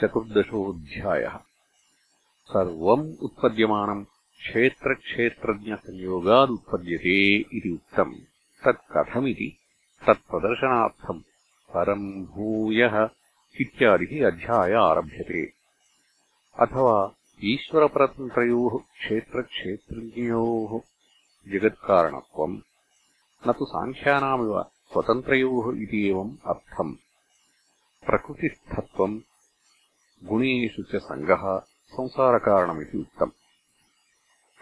चतुर्दशोऽध्यायः। सर्वम् उत्पद्यमानम् क्षेत्रक्षेत्रज्ञसंयोगादुत्पद्यते इति उक्तम्। तत् कथमिति तत्प्रदर्शनार्थम् परम् भूयः इत्यादिः अध्याय आरभ्यते। अथवा ईश्वरपरतन्त्रयोः क्षेत्रक्षेत्रज्ञयोः जगत्कारणत्वम् न तु साङ्ख्यानामिव स्वतन्त्रयोः इति एवम् अर्थम्। प्रकृतिस्थत्वम् गुणेषु च सङ्गः संसारकारणमिति उक्तम्।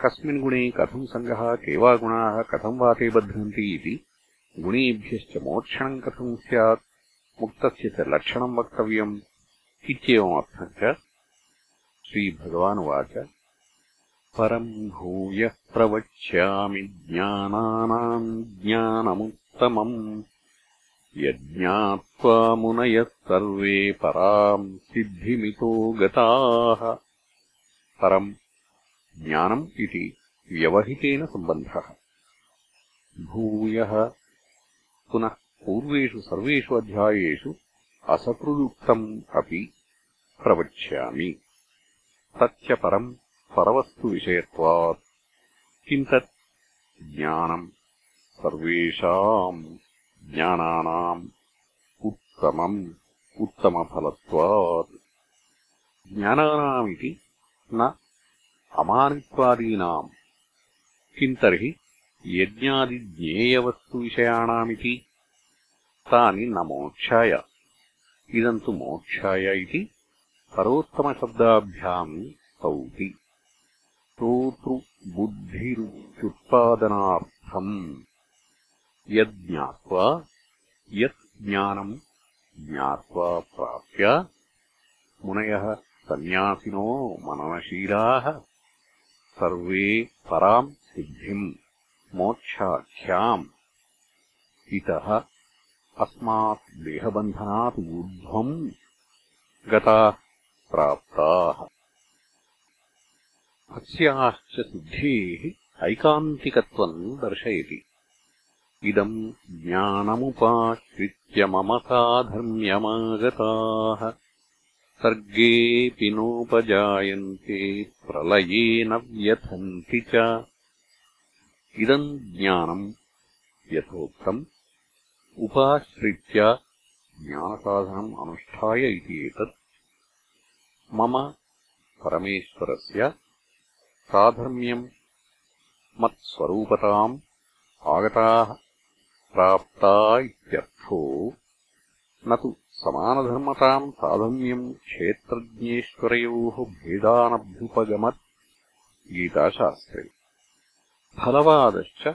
कस्मिन् गुणे कथम् सङ्गः के वा गुणाः कथम् वा ते बध्नन्ति इति गुणेभ्यश्च मोक्षणम् कथम् स्यात् मुक्तस्य च लक्षणम् वक्तव्यम् इत्येवमर्थम् च श्रीभगवानुवाच परम् भूयः प्रवक्ष्यामि ज्ञानानाम् ज्ञानमुत्तमम् यज्ञात्वा मुनयः सर्वे पराम् सिद्धिमितो गताः। परम् ज्ञानम् इति व्यवहितेन सम्बन्धः। भूयः पुनः पूर्वेषु सर्वेषु अध्यायेषु असकृदुक्तम् अपि प्रवक्ष्यामि। तच्च परम् परवस्तुविषयत्वात् किम् तत्? ज्ञानम् सर्वेषाम् ज्ञानानाम् उत्तमम् उत्तमफलत्वात्। ज्ञानानामिति न अमानित्वादीनाम्। किम् तर्हि यज्ञादिज्ञेयवस्तुविषयाणामिति तानि न मोक्षाय। इदम् तु मोक्षाय इति परोत्तमशब्दाभ्याम् स्तौति श्रोतृबुद्धिरुत्युत्पादनार्थम् यज्ज्ञात्वा यत् ज्ञानम् ज्ञात्वा प्राप्य मुनयः सन्न्यासिनो मननशीलाः सर्वे पराम् सिद्धिम् मोक्षाख्याम्। इतः अस्मात् देहबन्धनात् ऊर्ध्वम् गताः प्राप्ताः। अस्याश्च सिद्धेः ऐकान्तिकत्वम् दर्शयति इदम् ज्ञानमुपाश्रित्य मम साधर्म्यमागताः। सर्गेऽपि नोपजायन्ते प्रलये न व्यथन्ति च। इदम् ज्ञानम् यथोक्तम् उपाश्रित्य ज्ञानसाधनम् अनुष्ठाय इति एतत्। मम परमेश्वरस्य साधर्म्यम् मत्स्वरूपताम् आगताः प्राप्ता इत्यर्थो न तु समानधर्मताम् साधर्म्यम् क्षेत्रज्ञेश्वरयोः भेदानभ्युपगमत्। गीताशास्त्रे। फलवादश्च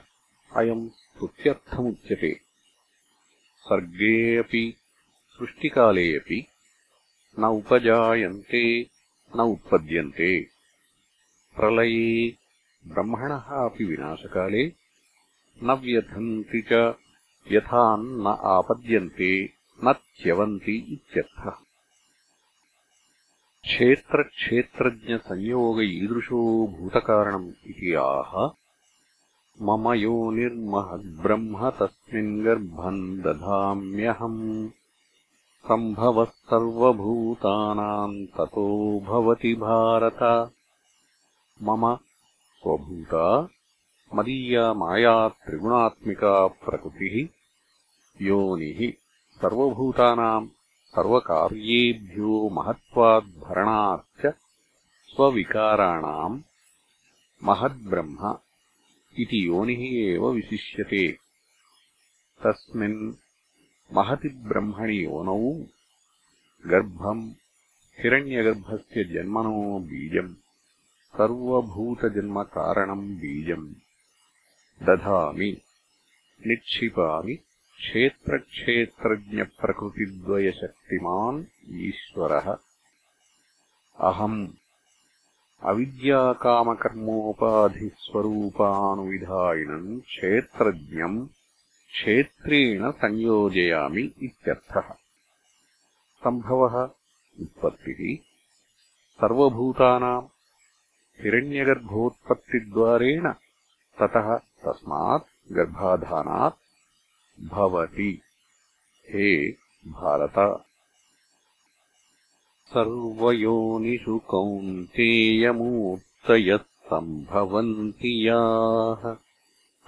अयम् स्तुत्यर्थमुच्यते। सर्गे अपि सृष्टिकाले अपि न उपजायन्ते न उत्पद्यन्ते। प्रलये ब्रह्मणः अपि विनाशकाले न व्यथन्ति च व्यथान्न आपद्यन्ते न च्यवन्ति इत्यर्थः। क्षेत्रक्षेत्रज्ञसंयोग ईदृशो भूतकारणम् इति आह। मम योनिर्महद्ब्रह्म तस्मिन् गर्भम् दधाम्यहम्। सम्भवः सर्वभूतानाम् ततो भवति भारत। मम स्वभूता मदीया माया त्रिगुणात्मिका प्रकृतिः योनिः सर्वभूतानाम् सर्वकार्येभ्यो महत्त्वाद्भरणाच्च स्वविकाराणाम् महद्ब्रह्म इति योनिः एव विशिष्यते। तस्मिन् महति ब्रह्मणि योनौ गर्भम् हिरण्यगर्भस्य जन्मनो बीजम् सर्वभूतजन्मकारणम् बीजम् दधामि निक्षिपामि क्षेत्रक्षेत्रज्ञप्रकृतिद्वयशक्तिमान् ईश्वरः। अहम् अविद्याकामकर्मोपाधिस्वरूपानुविधायिनम् क्षेत्रज्ञम् क्षेत्रेण संयोजयामि इत्यर्थः। सम्भवः उत्पत्तिः। सर्वभूतानाम् हिरण्यगर्भोत्पत्तिद्वारेण ततः तस्मात् गर्भाधानात् भवति। हे भारत। सर्वयोनिषु कौन्तेयमूर्तयः सम्भवन्ति याः।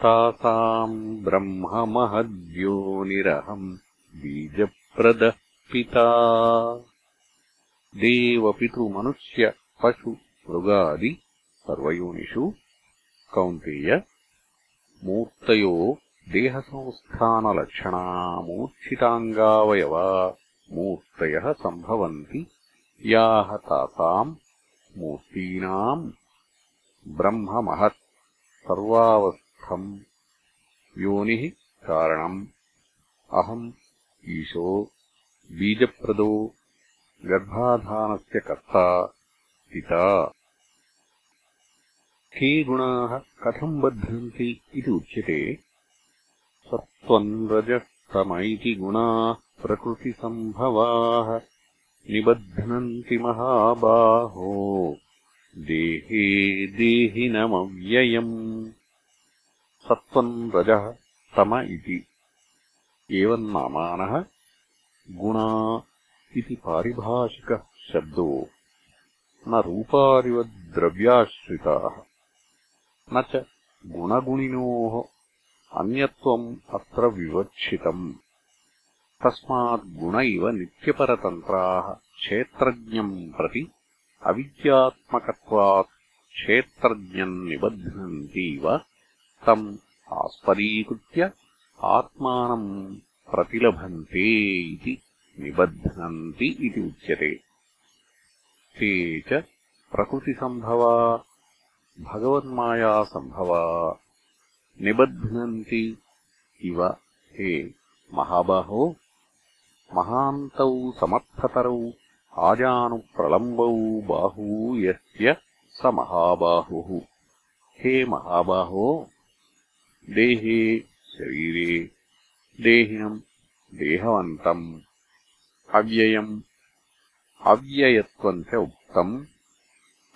तासाम् ब्रह्ममहद्योनिरहम् बीजप्रदः पिता। देवपितृमनुष्य पशु मृगादि सर्वयोनिषु कौन्तेय मूर्तयो देहसंस्थानलक्षणा मूर्च्छिताङ्गावयवा मूर्तयः सम्भवन्ति। याः तासाम् मूर्तीनाम् ब्रह्ममहत् सर्वावस्थम् योनिः कारणम्। अहम् ईशो बीजप्रदो गर्भाधानस्य कर्ता पिता। के गुणाः कथम् बध्नन्ति इति उच्यते सत्त्वम् रजस्तम इति गुणाः प्रकृतिसम्भवाः निबध्नन्ति महाबाहो। देहे देहिनमव्ययम्। सत्त्वम् रजः तम इति। एवम् नामानः गुणा इति पारिभाषिकः शब्दो। न रूपादिवद्द्रव्याश्रिताः। न च गुणगुणिनोः अन्यत्वम् अत्र विवक्षितम्। तस्माद्गुण इव नित्यपरतन्त्राः क्षेत्रज्ञम् प्रति अविद्यात्मकत्वात् क्षेत्रज्ञम् निबध्नन्तीव तम् आस्पदीकृत्य आत्मानम् प्रतिलभन्ते इति निबध्नन्ति इति उच्यते। ते च प्रकृतिसम्भवा भगवन्मायासम्भवा निबध्नन्ति इव हे महाबाहो। महान्तौ समर्थतरौ आजानुप्रलम्बौ बाहू यस्य स महाबाहुः हे महाबाहो देहे शरीरे देहिनम् देहवन्तम् अव्ययम् अव्ययत्वम् च उक्तम्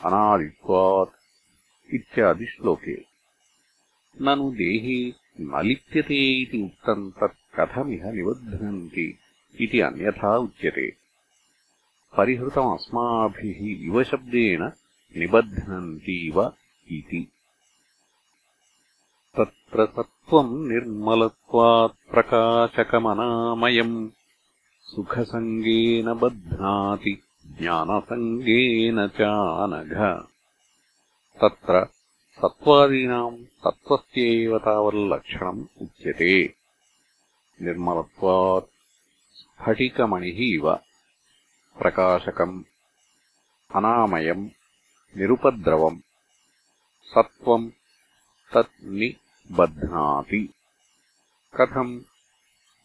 अनादित्वात् इत्यादिश्लोके ननु देहे न लिप्यते इति उक्तम् तत् कथमिह निबध्नन्ति इति अन्यथा उच्यते। परिहृतमस्माभिः इव शब्देन निबध्नन्तीव इति। तत्र सत्त्वम् निर्मलत्वात् प्रकाशकमनामयम्। सुखसङ्गेन बध्नाति ज्ञानसङ्गेन चानघ। तत्र सत्त्वादीनाम् तत्त्वस्यैव तावल्लक्षणम् उच्यते। निर्मलत्वात् स्फटिकमणिः इव। प्रकाशकम् अनामयम् निरुपद्रवम् सत्त्वम् तत् निबध्नाति। कथम्?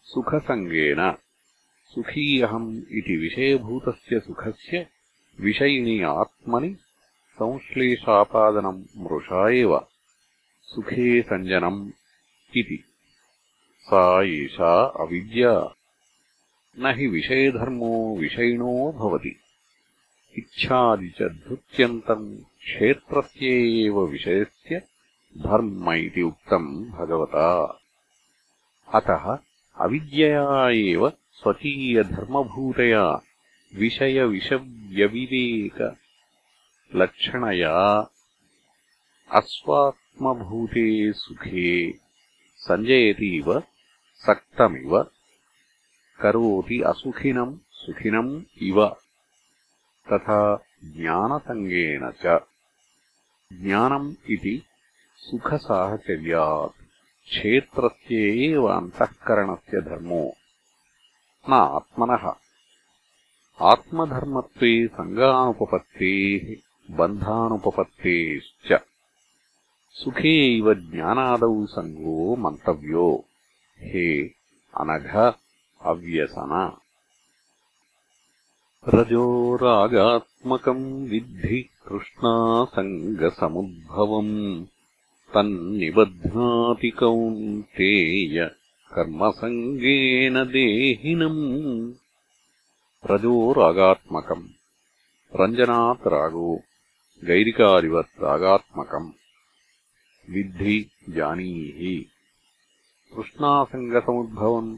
सुखसङ्गेन। सुखीयहम् इति विषयभूतस्य सुखस्य विषयिणि आत्मनि संश्लेषापादनम् मृषा एव। सुखे सञ्जनम् इति। सा एषा अविद्या। न हि विषयधर्मो विषयिणो भवति। इच्छादि च धृत्यन्तम् क्षेत्रस्य एव विषयस्य धर्म इति उक्तम् भगवता। अतः अविद्यया एव स्वकीयधर्मभूतया विषयविषव्यविवेकलक्षणया अस्वात्मभूते सुखे सञ्जयतीव सक्तमिव करोति असुखिनम् सुखिनम् इव। तथा ज्ञानसङ्गेन च ज्ञानम् इति सुखसाहचर्यात् क्षेत्रस्य एव अन्तःकरणस्य धर्मो न आत्मनः आत्मधर्मत्वे सङ्गानुपपत्तेः बन्धानुपपत्तेश्च। सुखे इव ज्ञानादौ सङ्गो मन्तव्यो। हे अनघ अव्यसन। रजोरागात्मकम् विद्धि कृष्णासङ्गसमुद्भवम्। तन्निबध्नाति कौन्तेय कर्मसङ्गेन देहिनम्। रजोरागात्मकम् रञ्जनात् रागो गैरिकादिवत् रागात्मकम् विद्धि जानीहि। कृष्णासङ्गसमुद्भवम्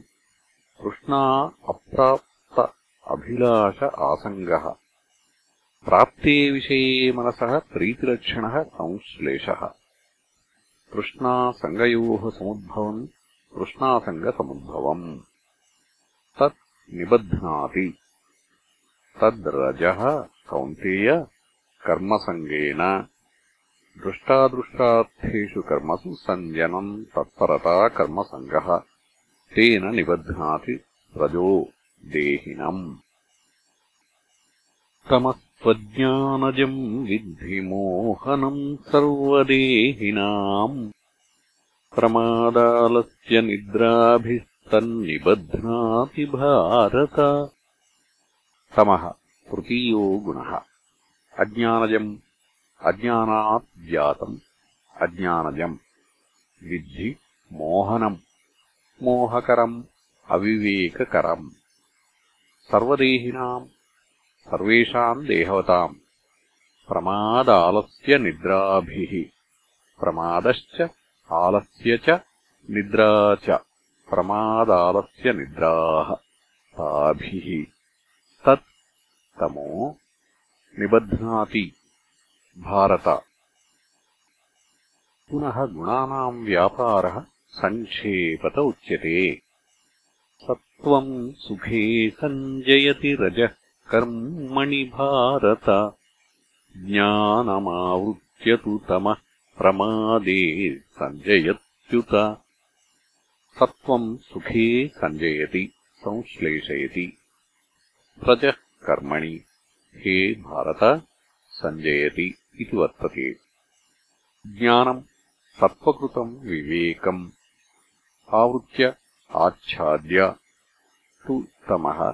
कृष्णा अप्राप्त अभिलाष आसङ्गः। प्राप्ते विषये मनसः प्रीतिलक्षणः संश्लेषः। तृष्णासङ्गयोः समुद्भवम् तृष्णासङ्गसमुद्भवम्। तत् निबध्नाति। तद्रजः कौन्तेय कर्मसङ्गेन दृष्टादृष्टार्थेषु कर्मसु सञ्जनम् तत्परता कर्मसङ्गः। तेन निबध्नाति रजो देहिनम्। तमस्त्वज्ञानजम् विद्धिमोहनम् सर्वदेहिनाम्। प्रमादालस्य निद्राभिस्तन्निबध्नाति भारत। तमः तृतीयो गुणः अज्ञानजम् अज्ञानात् जातम् अज्ञानजम्। विद्धि मोहनम् मोहकरम् अविवेककरम्। सर्वदेहिनाम् सर्वेषाम् देहवताम्। प्रमादालस्य निद्राभिः प्रमादश्च आलस्य च निद्रा च प्रमादालस्य निद्राः ताभिः। तत् तमो निबध्नाति। भारत। पुनः गुणानाम् व्यापारः सङ्क्षेपत उच्यते। सत्त्वम् सुखे सञ्जयति रजः कर्मणि भारत। ज्ञानमावृत्य तु तमः प्रमादे सञ्जयत्युत। सत्त्वम् सुखे सञ्जयति संश्लेषयति। रजः कर्मणि हे भारत सञ्जयति इति वर्तते। ज्ञानम् सत्त्वकृतम् विवेकम्। आवृत्य आच्छाद्य तु तमः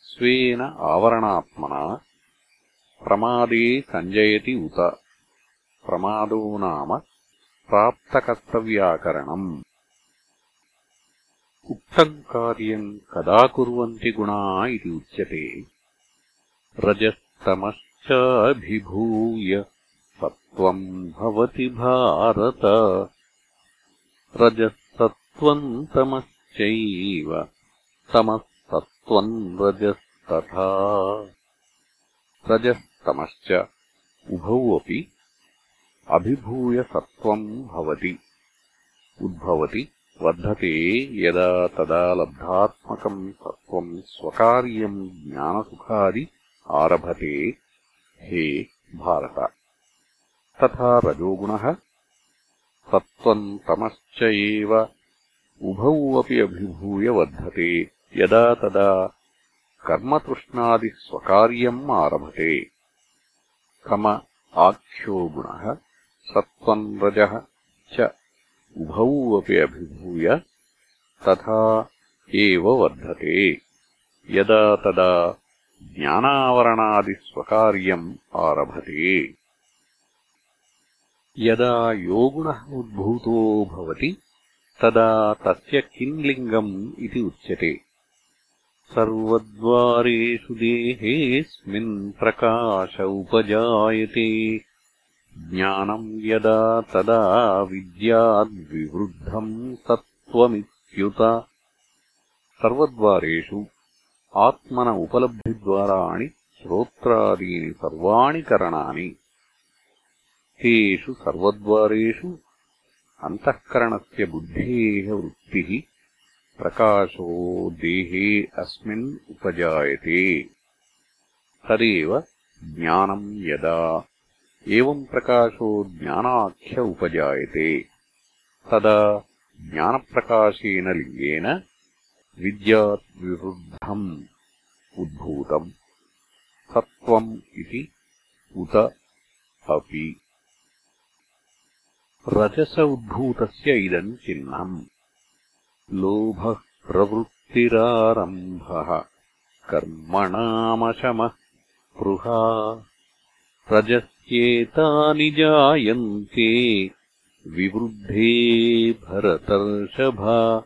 स्वेन आवरणात्मना। प्रमादे सञ्जयति उत। प्रमादो नाम प्राप्तकर्तव्याकरणम्। उक्तम् कार्यम् कदा कुर्वन्ति गुणा इति उच्यते रजस्तमश्चाभिभूय सत्त्वम् भवति भारत। रजःसत्त्वम् तमश्चैव तमःसत्त्वम् रजस्तथा। रजस्तमश्च उभौ अपि अभिभूय सत्त्वम् भवति उद्भवति वर्धते यदा तदा लब्धात्मकम् सत्त्वम् स्वकार्यम् ज्ञानसुखादि आरभते हे भारत। तथा रजोगुणः सत्त्वम् तमश्च एव उभौ अपि अभिभूय वर्धते यदा तदा कर्मतृष्णादिः स्वकार्यम् आरभते। कम आख्यो गुणः सत्त्वम् रजः च उभौ अपि अभिभूय तथा एव वर्धते। यदा तदा ज्ञानावरणादिस्वकार्यम् आरभते। यदा यो गुणः उद्भूतो भवति तदा तस्य किम् लिङ्गम् इति उच्यते। सर्वद्वारेषु देहेऽस्मिन् प्रकाश उपजायते। ज्ञानम् यदा तदा विद्याद्विवृद्धम् सत्त्वमित्युत। सर्वद्वारेषु आत्मन उपलब्धिद्वाराणि श्रोत्रादीनि सर्वाणि करणानि। तेषु सर्वद्वारेषु अन्तःकरणस्य बुद्धेः वृत्तिः प्रकाशो देहे अस्मिन् उपजायते। तदेव ज्ञानम् यदा एवम् प्रकाशो ज्ञानाख्य उपजायते तदा ज्ञानप्रकाशेन लिङ्गेन विद्याद्विवृद्धम् उद्भूतम्। सत्त्वम् इति उत अपि। रजस उद्भूतस्य इदम् चिह्नम्। लोभः प्रवृत्तिरारम्भः। कर्मणामशमः पृहा। रजस्येतानि जायन्ते। विवृद्धे भरतर्षभा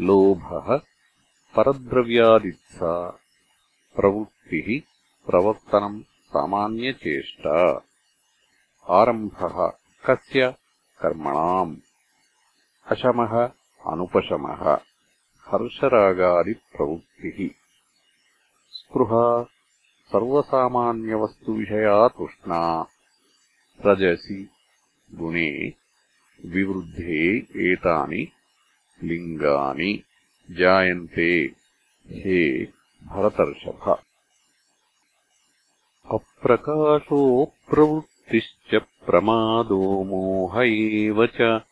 लोभः परद्रव्यादित्सा प्रवृत्तिः प्रवर्तनम् सामान्यचेष्टा। आरम्भः कस्य? कर्मणाम्। अशमः अनुपशमः। हर्षरागादिप्रवृत्तिः। स्पृहा सर्वसामान्यवस्तुविषया तृष्णा। रजसि गुणे विवृद्धे एतानि लिङ्गानि जायन्ते। हे भरतर्षभ। अप्रकाशो प्रवृत्तिश्च प्रमादो मोह एव च।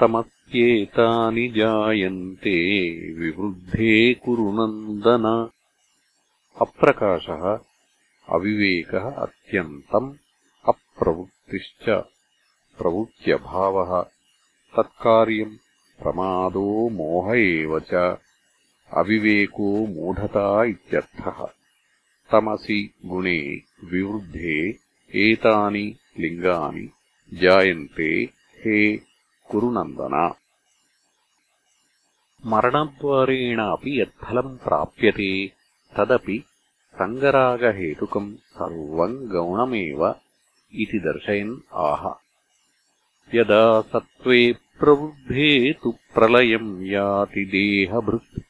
तमस्येतानि जायन्ते विवृद्धे कुरु नन्दन। अप्रकाशः अविवेकः अत्यन्तम् अप्रवृत्तिश्च प्रवृत्त्यभावः तत्कार्यम् ప్రమాదో మోహ ఏవ చ అవివేకో మూఢతా ఇత్యర్థః తమసి గుణే వివృద్ధే ఏతాని లింగాని జాయంతే హే కురునందన మరణద్వారేణ అపి యత్ఫలం ప్రాప్యతే తదపి సంగరాగహేతుకం సర్వం గౌణమేవ ఇది దర్శయన్ ఆహ యదా సత్త్వే प्रवृद्धे तु प्रलयम् याति देहभृत्।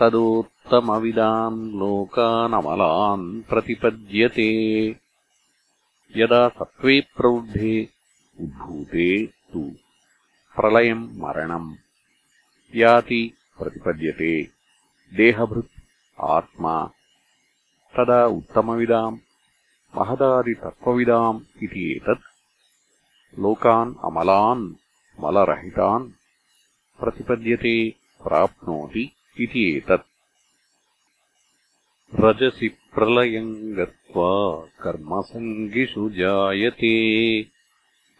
तदोत्तमविदान् लोकानमलान् प्रतिपद्यते। यदा सत्त्वे प्रवृद्धे उद्भूते तु प्रलयम् मरणम् याति प्रतिपद्यते देहभृत् आत्मा। तदा उत्तमविदाम् महदादितत्त्वविदाम् इति एतत्। लोकान् अमलान् मलरहितान् प्रतिपद्यते प्राप्नोति इति एतत्। रजसि प्रलयम् गत्वा कर्मसङ्गिषु जायते।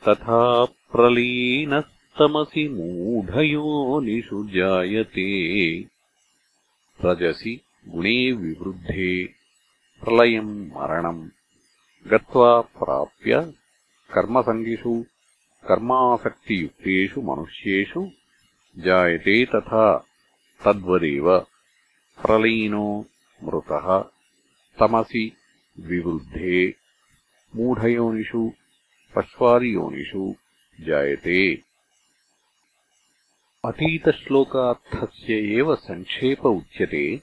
तथा प्रलीनस्तमसि मूढयोनिषु जायते। रजसि गुणे विवृद्धे प्रलयम् मरणम् गत्वा प्राप्य कर्मसङ्गिषु कर्मासक्तियुक्तेषु मनुष्येषु जायते तथा तद्वदेव। प्रलीनो मृतः तमसि विवृद्धे। मूढयोनिषु पश्वादियोनिषु जायते। अतीतश्लोकार्थस्य एव सङ्क्षेप उच्यते।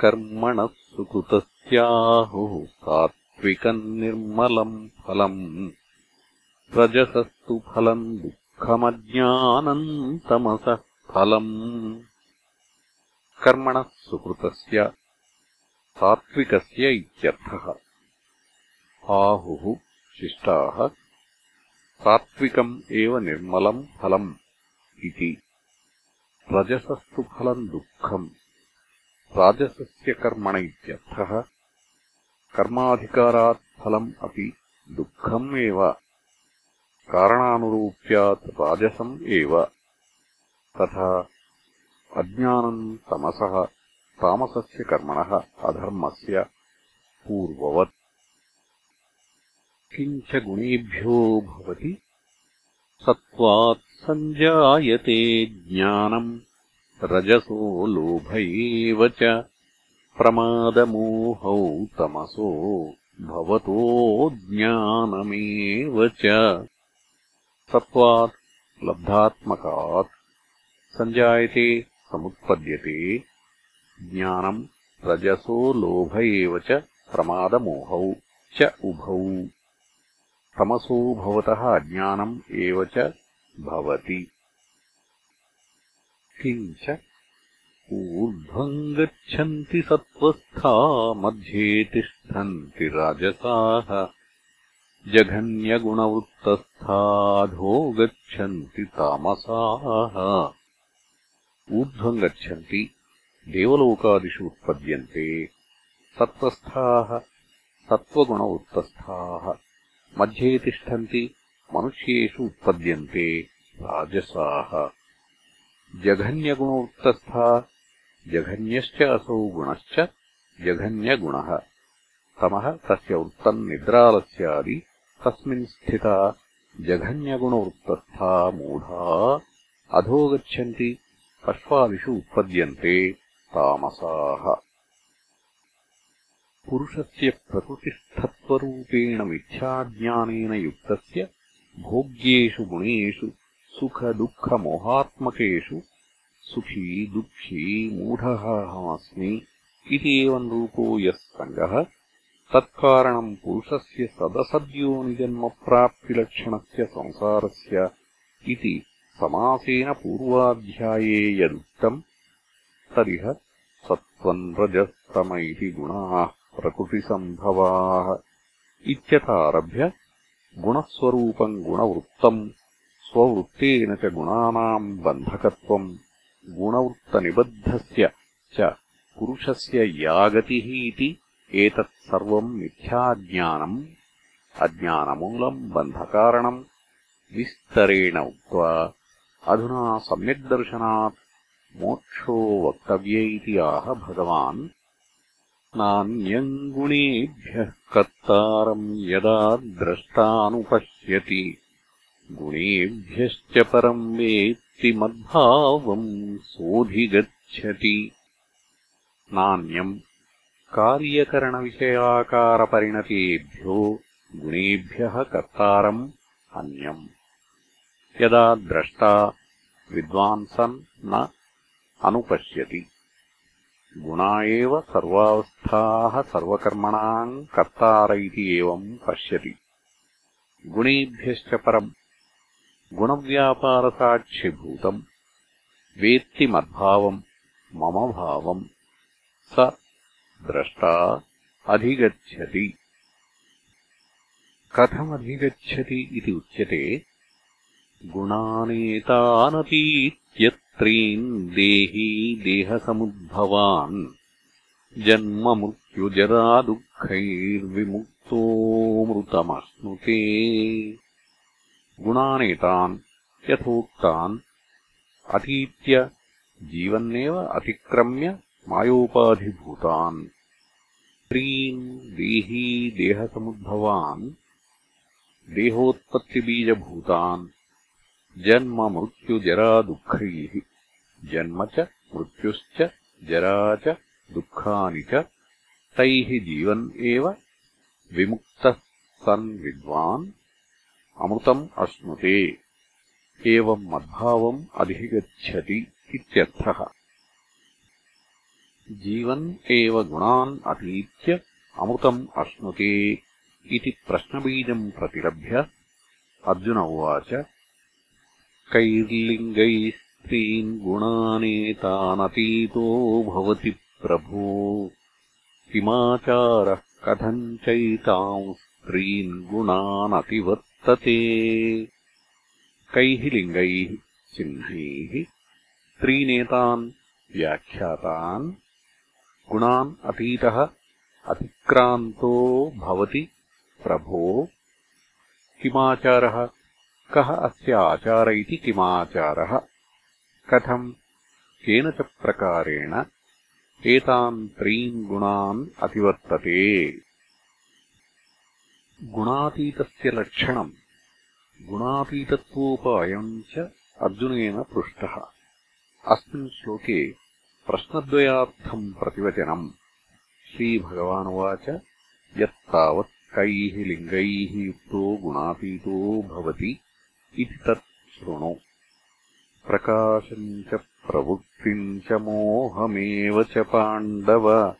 कर्मणः सुकृतस्याहुः सात्विकम् निर्मलम् फलम् रजसस्तु फलम् दुःखमज्ञानम् तमसः फलम् कर्मणः सुकृतस्य सात्विकस्य इत्यर्थः। आहुः शिष्टाः सात्विकम् एव निर्मलम् फलम् इति। रजसस्तु फलम् दुःखम् राजसस्य कर्मण इत्यर्थः। कर्माधिकारात् फलम् अपि दुःखम् एव कारणानुरूप्यात् राजसम् एव। तथा अज्ञानम् तमसः तामसस्य कर्मणः अधर्मस्य पूर्ववत्। किञ्च गुणेभ्यो भवति सत्त्वात् सञ्जायते ज्ञानम् रजसो लोभ एव च प्रमादमोहौ तमसो भवतो ज्ञानमेव च सत्त्वात् लब्धात्मकात् सञ्जायते समुत्पद्यते। ज्ञानम् रजसो लोभ एव च प्रमादमोहौ च उभौ। तमसो भवतः अज्ञानम् एव च भवति। किञ्च ऊर्ध्वम् गच्छन्ति सत्त्वस्था मध्ये तिष्ठन्ति राजसाः जघन्यगुणवृत्तस्थाधो गच्छन्ति तामसाः। ऊर्ध्वम् गच्छन्ति देवलोकादिषु उत्पद्यन्ते सत्त्वस्थाः सत्त्वगुणवृत्तस्थाः। मध्ये तिष्ठन्ति मनुष्येषु उत्पद्यन्ते राजसाः। जघन्यगुणोक्तस्था जघन्यश्च असौ गुणश्च जघन्यगुणः। तमः तस्य वृत्तम् निद्रालस्यादि तस्मिन् स्थिता जघन्यगुणवृत्तस्था मूढा। अधो गच्छन्ति अश्वादिषु उत्पद्यन्ते तामसाः। पुरुषस्य प्रकृतिस्थत्वरूपेण मिथ्याज्ञानेन युक्तस्य भोग्येषु गुणेषु सुखदुःखमोहात्मकेषु सुखी दुःखी मूढः अहमस्मि इति एवम् रूपो यः सङ्गः तत्कारणम् पुरुषस्य सदसद्योनिजन्मप्राप्तिलक्षणस्य संसारस्य इति समासेन पूर्वाध्याये यदुक्तम्। तदिह सत्त्वम् रजस्तम इति गुणाः प्रकृतिसम्भवाः इत्यथारभ्य गुणस्वरूपम् गुणवृत्तम् स्ववृत्तेन च गुणानाम् बन्धकत्वम् गुणवृत्तनिबद्धस्य च पुरुषस्य या गतिः इति एतत् सर्वम् मिथ्याज्ञानम् अज्ञानमूलम् बन्धकारणम् विस्तरेण उक्त्वा अधुना सम्यग्दर्शनात् मोक्षो वक्तव्य इति आह भगवान्। नान्यम् गुणेभ्यः कर्तारम् यदा द्रष्टानुपश्यति गुणेभ्यश्च परम् वेत्ति मद्भावम् सोऽधिगच्छति। नान्यम् कार्यकरणविषयाकारपरिणतेभ्यो गुणेभ्यः कर्तारम् अन्यम्। यदा द्रष्टा विद्वांसन् न अनुपश्यति। गुणा एव सर्वावस्थाः सर्वकर्मणाम् कर्तार इति एवम् पश्यति। गुणेभ्यश्च परम् गुणव्यापारसाक्षिभूतम् वेत्ति मद्भावम् मम भावम् स द्रष्टा अधिगच्छति। कथमधिगच्छति इति उच्यते? गुणानेतानतीत्यत्रीन् देही देहसमुद्भवान्। जन्ममृत्युजरादुःखैर्विमुक्तोऽमृतमश्नुते गुणानेतान् यथोक्तान् अतीत्य जीवन्नेव अतिक्रम्य मायोपाधिभूतान्। त्रीन् देही देहसमुद्भवान् देहोत्पत्तिबीजभूतान्। जन्ममृत्युजरादुःखैः जन्म च मृत्युश्च जरा च दुःखानि च तैः जीवन् एव विमुक्तः सन् विद्वान्। अमृतम् अश्नुते एवम् मद्भावम् अधिगच्छति इत्यर्थः जीवन् एव गुणान् अतीत्य अमृतम् अश्नुते इति प्रश्नबीजम् प्रतिलभ्य अर्जुन उवाच कैर्लिङ्गैः स्त्रीन् गुणानेतानतीतो भवति प्रभो। किमाचारः कथम् चैताम् स्त्रीन् गुणानतिवर्तते कैः लिङ्गैः चिह्नैः स्त्रीनेतान् व्याख्यातान् गुणान् अतीतः अतिक्रान्तो भवति। प्रभो किमाचारः? कः अस्य आचार इति किमाचारः? कथम्? केन च प्रकारेण? एतान् त्रीन् गुणान् अतिवर्तते। गुणातीतस्य लक्षणम्। गुणातीतत्वोपायम् च अर्जुनेन पृष्टः। अस्मिन् श्लोके प्रश्नद्वयार्थम् प्रतिवचनम्। श्रीभगवानुवाच यत्तावत् कैः लिङ्गैः युक्तो गुणातीतो भवति इति तत् शृणु। प्रकाशम् च प्रवृत्तिम् च मोहमेव च पाण्डव।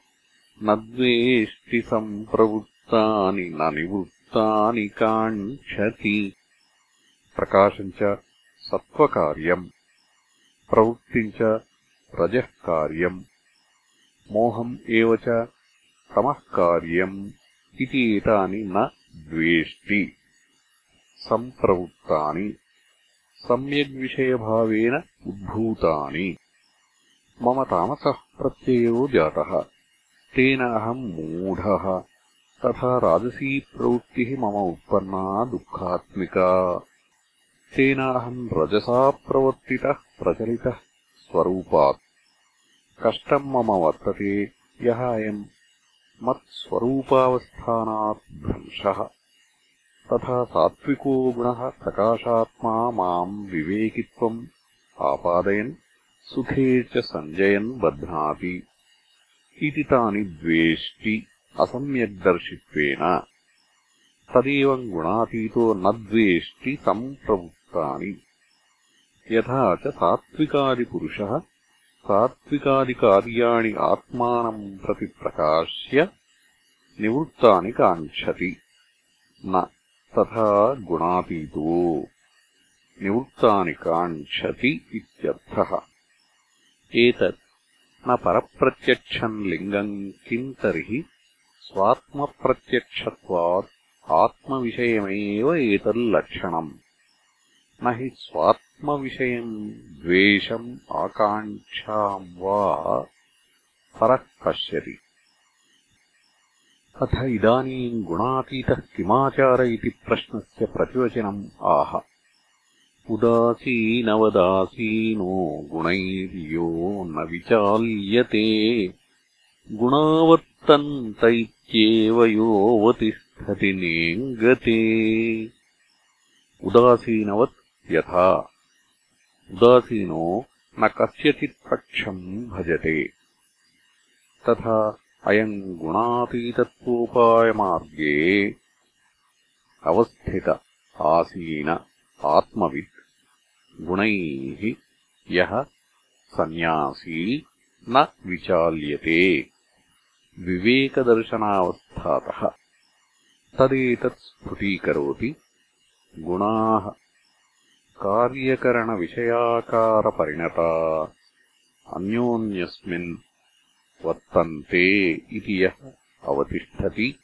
न द्वेष्टि सम्प्रवृत्तानि न निवृत्तानि काङ्क्षति। प्रकाशम् च सत्त्वकार्यम्। प्रवृत्तिम् च रजः कार्यम् मोहम् एव च तमः कार्यम् इति एतानि न द्वेष्टि। सम्प्रवृत्तानि। सम्यग्विषयभावेन उद्भूतानि। मम तामसः प्रत्ययो जातः। तेन अहम् मूढः। तथा राजसीप्रवृत्तिः मम उत्पन्ना दुःखात्मिका। तेन अहम् रजसा प्रवर्तितः प्रचलितः स्वरूपात् कष्टम् मम वर्तते यः अयम् मत्स्वरूपावस्थानात् भ्रंशः। तथा सात्विको गुणः प्रकाशात्मा माम् विवेकित्वम् आपादयन् सुखे च सञ्जयन् बध्नाति। इति तानि द्वेष्टि असम्यग्दर्शित्वेन। तदेवम् गुणातीतो न द्वेष्टि सम्प्रवृत्तानि यथा च निवृत्तानि काङ्क्षति। न तथा गुणातीतो। निवृत्तानि काङ्क्षति इत्यर्थः। एतत् न परप्रत्यक्षम् लिङ्गम् किम् तर्हि स्वात्मप्रत्यक्षत्वात् आत्मविषयमेव एतल्लक्षणम् न हि स्वात्मविषयम् द्वेषम् आकाङ्क्षाम् वा परः पश्यति। अथ इदानीम् गुणातीतः किमाचार इति प्रश्नस्य प्रतिवचनम् आह। उदासीनवदासीनो गुणैर्यो न विचाल्यते। गुणावर्तन्तैत्येव योऽवतिष्ठति नेङ्गते। उदासीनवत् यथा। उदासीनो न कस्यचित्पक्षम् भजते। तथा अयम् गुणातीतत्वोपायमार्गे अवस्थित आसीन आत्मवित् गुणैः यः सन्न्यासी न विचाल्यते। विवेकदर्शनावस्थातः। तदेतत् स्फुटीकरोति गुणाः कार्यकरणविषयाकारपरिणता। अन्योन्यस्मिन् वर्तन्ते इति यः अवतिष्ठति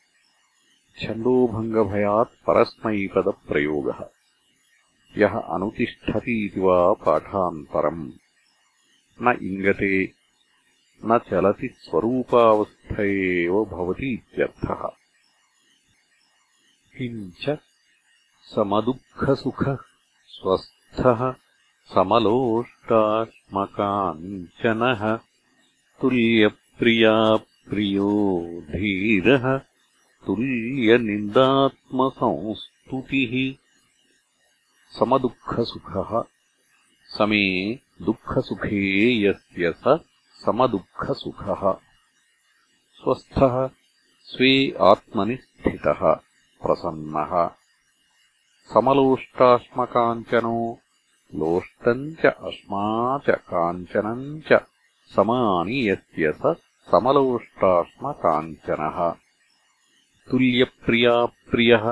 छन्दोभङ्गभयात् परस्मैपदप्रयोगः। यः अनुतिष्ठति इति वा पाठान्तरम् न इङ्गते न चलति स्वरूपावस्थ एव भवति इत्यर्थः। किञ्च समदुःखसुखः स्वस्थः समलोष्टाश्मकाञ्चनः तुल्य प्रिया प्रियो धीरः तुल्यनिन्दात्मसंस्तुतिः समदुःखसुखः समे दुःखसुखे यस्य स समदुःखसुखः स्वस्थः स्वे आत्मनि स्थितः प्रसन्नः समलोष्टाश्मकाञ्चनो लोष्टम् च अश्मा च काञ्चनम् च समानि यस्य स समलोष्टाश्मकाञ्चनः तुल्यप्रियाप्रियः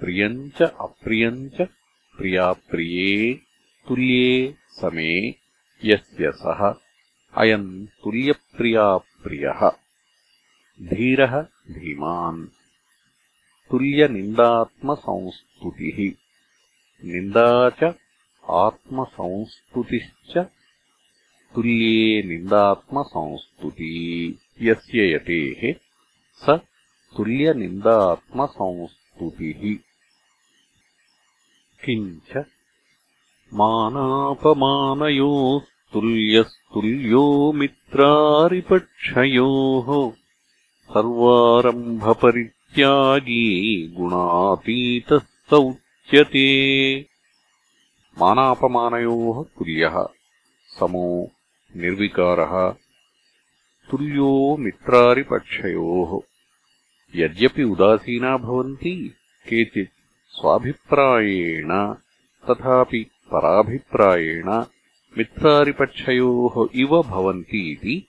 प्रियम् च अप्रियम् च प्रियाप्रिये तुल्ये समे यस्य सः। अयम् तुल्यप्रियाप्रियः धीरः धीमान् तुल्यनिन्दात्मसंस्तुतिः निन्दा च आत्मसंस्तुतिश्च तुल्ये निन्दात्मसंस्तुती यस्य यतेः स तुल्यनिन्दात्मसंस्तुतिः। किञ्च मानापमानयोस्तुल्यस्तुल्यो मित्रारिपक्षयोः सर्वारम्भपरित्यागी गुणातीतः स उच्यते। मानापमानयोः तुल्यः समो निर्विकारः तुल्यो मित्रारिपक्षयोः। यद्यपि उदासीना भवन्ति केचित् स्वाभिप्रायेण तथापि पराभिप्रायेण मित्रारिपक्षयोः इव भवन्तीति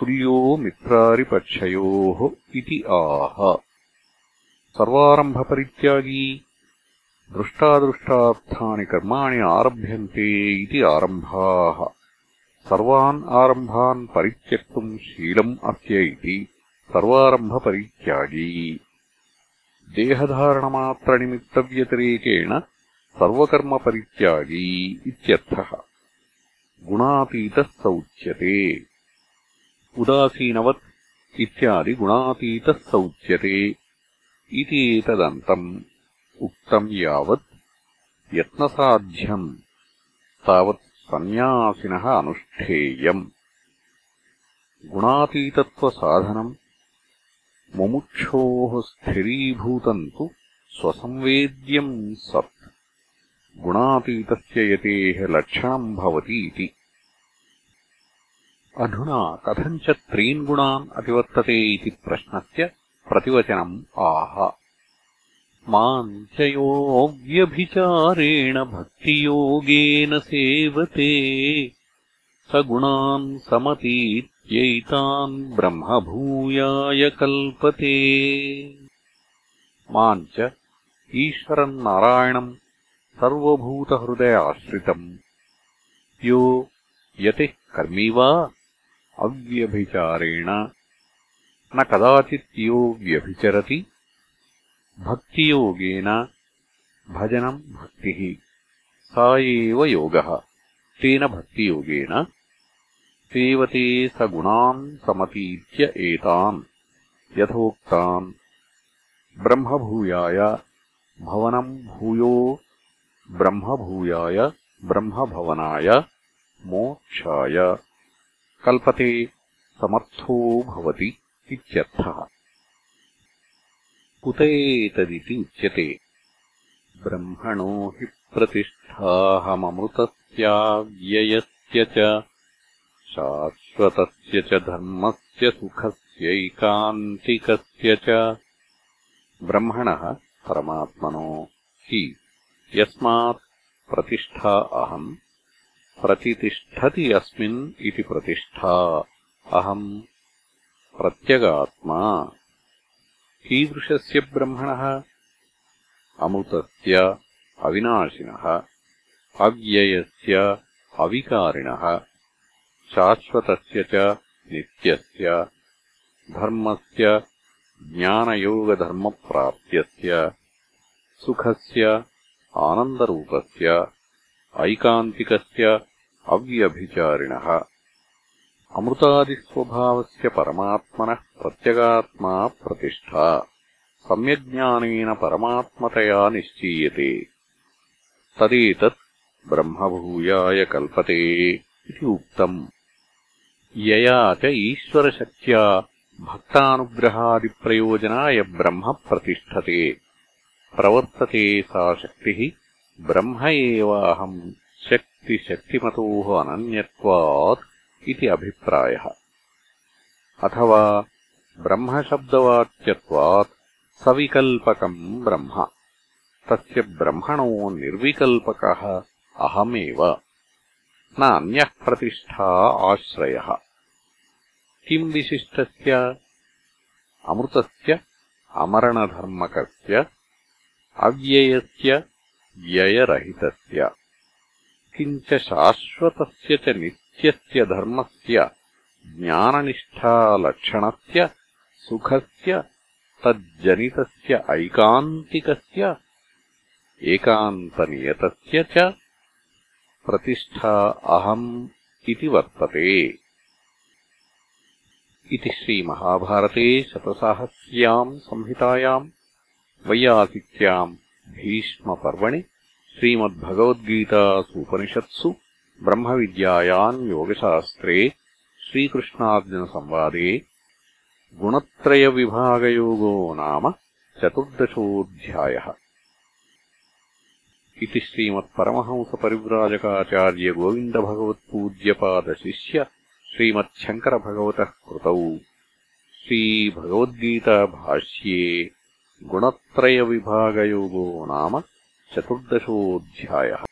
तुल्यो मित्रारिपक्षयोः इति आह। सर्वारम्भपरित्यागी दृष्टादृष्टार्थानि कर्माणि आरभ्यन्ते इति आरम्भाः। सर्वान् आरम्भान् परित्यक्तुम् शीलम् अस्य इति सर्वारम्भपरित्यागी देहधारणमात्रनिमित्तव्यतिरेकेण सर्वकर्मपरित्यागी इत्यर्थः। गुणातीतः स उच्यते उदासीनवत् इत्यादि गुणातीतः स उच्यते इति एतदन्तम् उक्तम् यावत् यत्नसाध्यम् तावत् सन्न्यासिनः अनुष्ठेयम्। गुणातीतत्वसाधनम् मुमुक्षोः स्थिरीभूतम् तु स्वसंवेद्यम् सत्। गुणातीतस्य यतेः लक्षणम् भवति इति अधुना कथम् च त्रीन् गुणान् अतिवर्तते इति प्रश्नस्य प्रतिवचनम् आह। माम् च योऽव्यभिचारेण भक्तियोगेन सेवते। स गुणान् समतीत्येव यैतान् ब्रह्मभूयाय कल्पते। माम् च ईश्वरम् नारायणम् सर्वभूतहृदयाश्रितम्। यो यतिः कर्मी वा अव्यभिचारेण। न कदाचित् यो व्यभिचरति। भक्तियोगेन भजनम् भक्तिः। सा एव योगः। तेन भक्तियोगेन। सेवते स गुणान् समतीत्य एतान्। यथोक्तान्। ब्रह्मभूयाय भवनम् भूयो। ब्रह्मभूयाय ब्रह्मभवनाय मोक्षाय कल्पते समर्थो भवति इत्यर्थः। कुत एतदिति उच्यते। ब्रह्मणो हि प्रतिष्ठाहममृतस्याव्ययस्य च। शाश्वतस्य च धर्मस्य सुखस्यैकान्तिकस्य च। ब्रह्मणः परमात्मनो हि यस्मात् प्रतिष्ठा अहम् प्रतितिष्ठति अस्मिन् इति प्रतिष्ठा। अहम् प्रत्यगात्मा। कीदृशस्य ब्रह्मणः? अमृतस्य अविनाशिनः। अव्ययस्य अविकारिणः। शाश्वतस्य च नित्यस्य। धर्मस्य ज्ञानयोगधर्मप्राप्त्यस्य। सुखस्य आनन्दरूपस्य ऐकान्तिकस्य अव्यभिचारिणः। अमृतादिस्वभावस्य परमात्मनः प्रत्यगात्मा प्रतिष्ठा। सम्यग्ज्ञानेन परमात्मतया निश्चीयते। तदेतत् ब्रह्मभूयाय कल्पते इति उक्तम्। यया च ईश्वरशक्त्या भक्तानुग्रहादिप्रयोजनाय ब्रह्म प्रतिष्ठते। प्रवर्तते सा शक्तिः ब्रह्म एवाहम् शक्तिशक्तिमतोः अनन्यत्वात् इति अभिप्रायः। अथवा ब्रह्मशब्दवाच्यत्वात् सविकल्पकम् ब्रह्म। तस्य ब्रह्मणो निर्विकल्पकः अहमेव। न अन्यः प्रतिष्ठा आश्रयः। किम् विशिष्टस्य? अमृतस्य अमरणधर्मकस्य अव्ययस्य व्ययरहितस्य। किञ्च शाश्वतस्य च नित्यस्य धर्मस्य ज्ञाननिष्ठालक्षणस्य सुखस्य तज्जनितस्य ऐकान्तिकस्य एकान्तनियतस्य च प्रतिष्ठा अहम् इति वर्तते। इति श्रीमहाभारते शतसाहस्र्याम् संहितायाम् वैयासिक्याम् भीष्मपर्वणि श्रीमद्भगवद्गीतासूपनिषत्सु ब्रह्मविद्यायाम् योगशास्त्रे श्रीकृष्णार्जुनसंवादे गुणत्रयविभागयोगो नाम चतुर्दशोऽध्यायः. इति श्रीमत्परमहंसपरिव्राजकाचार्यगोविन्दभगवत्पूज्यपादशिष्य श्रीमच्छङ्करभगवतः कृतौ. श्रीभगवद्गीताभाष्ये गुणत्रयविभागयोगो नाम चतुर्दशोऽध्यायः